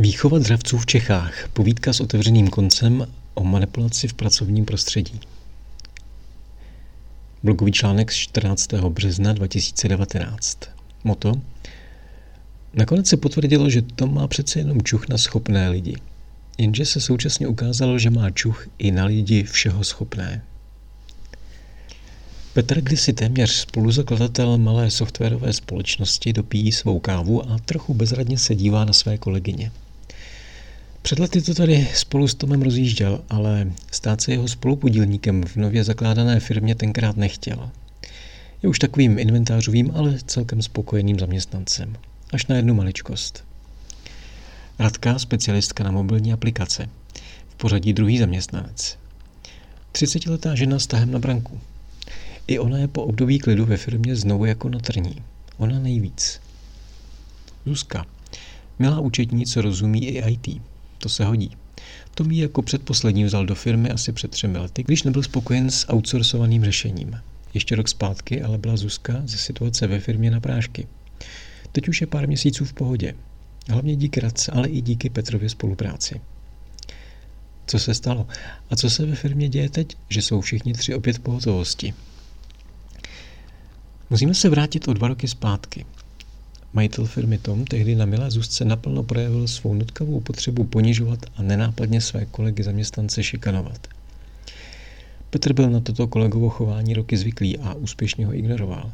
Výchova dravců v Čechách. Povídka s otevřeným koncem o manipulaci v pracovním prostředí. Blogový článek z 14. března 2019. Moto. Nakonec se potvrdilo, že Tom má přece jenom čuch na schopné lidi. Jenže se současně ukázalo, že má čuch i na lidi všeho schopné. Petr kdysi téměř spoluzakladatel malé softwarové společnosti dopíjí svou kávu a trochu bezradně se dívá na své kolegyně. Před lety to tady spolu s Tomem rozjížděl, ale stát se jeho spolupodílníkem v nově zakládané firmě tenkrát nechtěl. Je už takovým inventářovým, ale celkem spokojeným zaměstnancem. Až na jednu maličkost. Radka, specialistka na mobilní aplikace. V pořadí druhý zaměstnanec. 30-letá žena s tahem na branku. I ona je po období klidu ve firmě znovu jako na trní. Ona nejvíc. Zuzka. Milá účetní, co rozumí i IT. To se hodí. To mi jako předposlední vzal do firmy asi před třemi lety, když nebyl spokojen s outsourcovaným řešením. Ještě rok zpátky ale byla Zuzka ze situace ve firmě na prášky. Teď už je pár měsíců v pohodě. Hlavně díky Radce, ale i díky Petrově spolupráci. Co se stalo? A co se ve firmě děje teď, že jsou všichni tři opět v pohotovosti? Musíme se vrátit o dva roky zpátky. Majitel firmy Tom tehdy na milé Zuzce naplno projevil svou nutkavou potřebu ponižovat a nenápadně své kolegy zaměstnance šikanovat. Petr byl na toto kolegovo chování roky zvyklý a úspěšně ho ignoroval.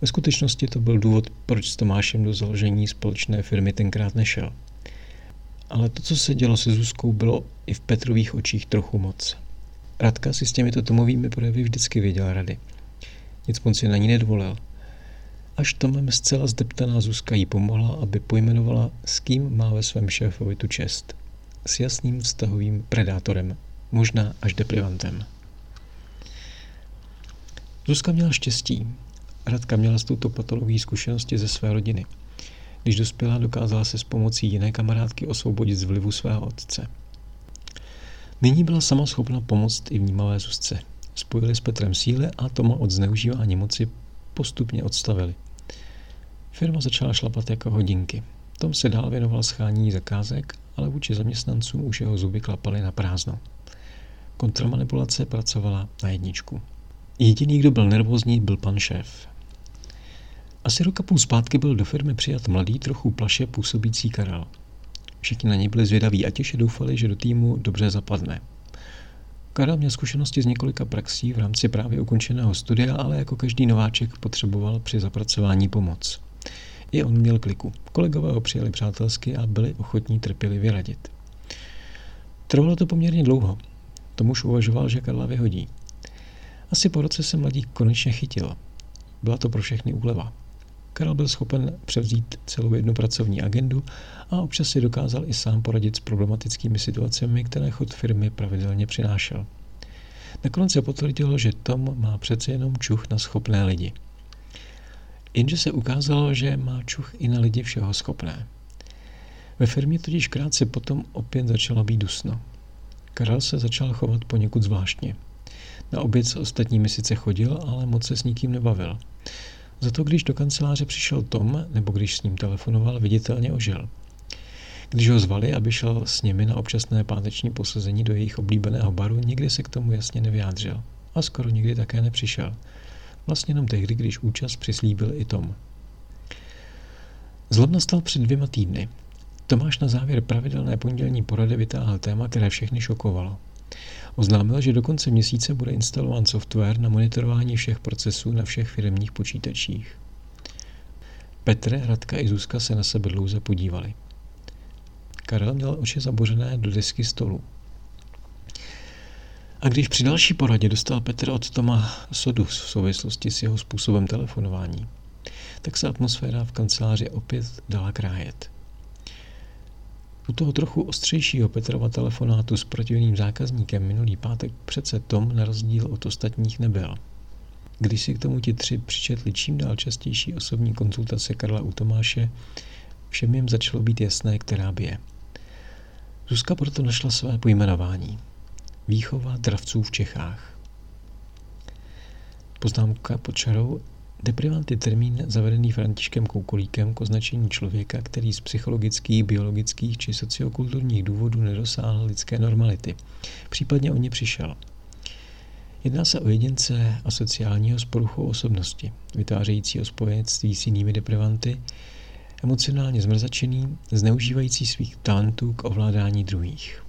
Ve skutečnosti to byl důvod, proč s Tomášem do založení společné firmy tenkrát nešel. Ale to, co se dělo se Zuzkou, bylo i v Petrových očích trochu moc. Radka si s těmito Tomovými projevy vždycky věděla rady. Nic moc si na ní nedovolil – Až Tomem zcela zdeptaná Zuzka jí pomohla, aby pojmenovala, s kým má ve svém šéfovi tu čest. S jasným vztahovým predátorem, možná až deprivantem. Zuzka měla štěstí. Radka měla s touto patologií zkušenosti ze své rodiny. Když dospěla, dokázala se s pomocí jiné kamarádky osvobodit z vlivu svého otce. Nyní byla sama schopna pomoct i vnímavé Zuzce. Spojili s Petrem síle a Toma od zneužívání moci postupně odstavili. Firma začala šlapat jako hodinky. Tom se dál věnoval schání zakázek, ale vůči zaměstnancům už jeho zuby klapaly na prázdno. Kontramanipulace pracovala na jedničku. Jediný, kdo byl nervózní, byl pan šéf. Asi roka půl zpátky byl do firmy přijat mladý, trochu plaše působící Karel. Všichni na něj byli zvědaví a těše doufali, že do týmu dobře zapadne. Karel měl zkušenosti z několika praxí v rámci právě ukončeného studia, ale jako každý nováček potřeboval při zapracování pomoc. I on měl kliku. Kolegové ho přijali přátelsky a byli ochotní trpělivě radit. Trvalo to poměrně dlouho. Tomuž uvažoval, že Karla vyhodí. Asi po roce se mladík konečně chytil. Byla to pro všechny úleva. Karel byl schopen převzít celou jednu pracovní agendu a občas si dokázal i sám poradit s problematickými situacemi, které chod firmy pravidelně přinášel. Nakonec se potvrdilo, že Tom má přece jenom čuch na schopné lidi – Jenže se ukázalo, že má čuch i na lidi všeho schopné. Ve firmě totiž krátce potom opět začalo být dusno. Karel se začal chovat poněkud zvláštně. Na oběd s ostatními sice chodil, ale moc se s nikým nebavil. Za to, když do kanceláře přišel Tom, nebo když s ním telefonoval, viditelně ožil. Když ho zvali, aby šel s nimi na občasné páteční posazení do jejich oblíbeného baru, nikdy se k tomu jasně nevyjádřil. A skoro nikdy také nepřišel – Vlastně jenom tehdy, když účast přislíbil i Tom. Zlom nastal před dvěma týdny. Tomáš na závěr pravidelné pondělní porady vytáhl téma, které všechny šokovalo. Oznámil, že do konce měsíce bude instalován software na monitorování všech procesů na všech firmních počítačích. Petr, Radka i Zuzka se na sebe dlouze podívali. Karel měl oči zabořené do desky stolu. A když při další poradě dostal Petr od Toma sodu v souvislosti s jeho způsobem telefonování, tak se atmosféra v kanceláři opět dala krájet. U toho trochu ostřejšího Petrova telefonátu s protivným zákazníkem minulý pátek přece Tom na rozdíl od ostatních nebyl. Když si k tomu ti tři přičetli čím dál častější osobní konzultace Karla u Tomáše, všem jim začalo být jasné, která by je. Zuzka proto našla své pojmenování. Výchova dravců v Čechách. Poznámka pod čarou Deprivant je termín zavedený Františkem Koukolíkem k označení člověka, který z psychologických, biologických či sociokulturních důvodů nedosáhl lidské normality. Případně o ně přišel. Jedná se o jedince asociálního s poruchou osobnosti, vytvářejícího spojenectví s jinými deprivanty, emocionálně zmrzačený, zneužívající svých talentů k ovládání druhých.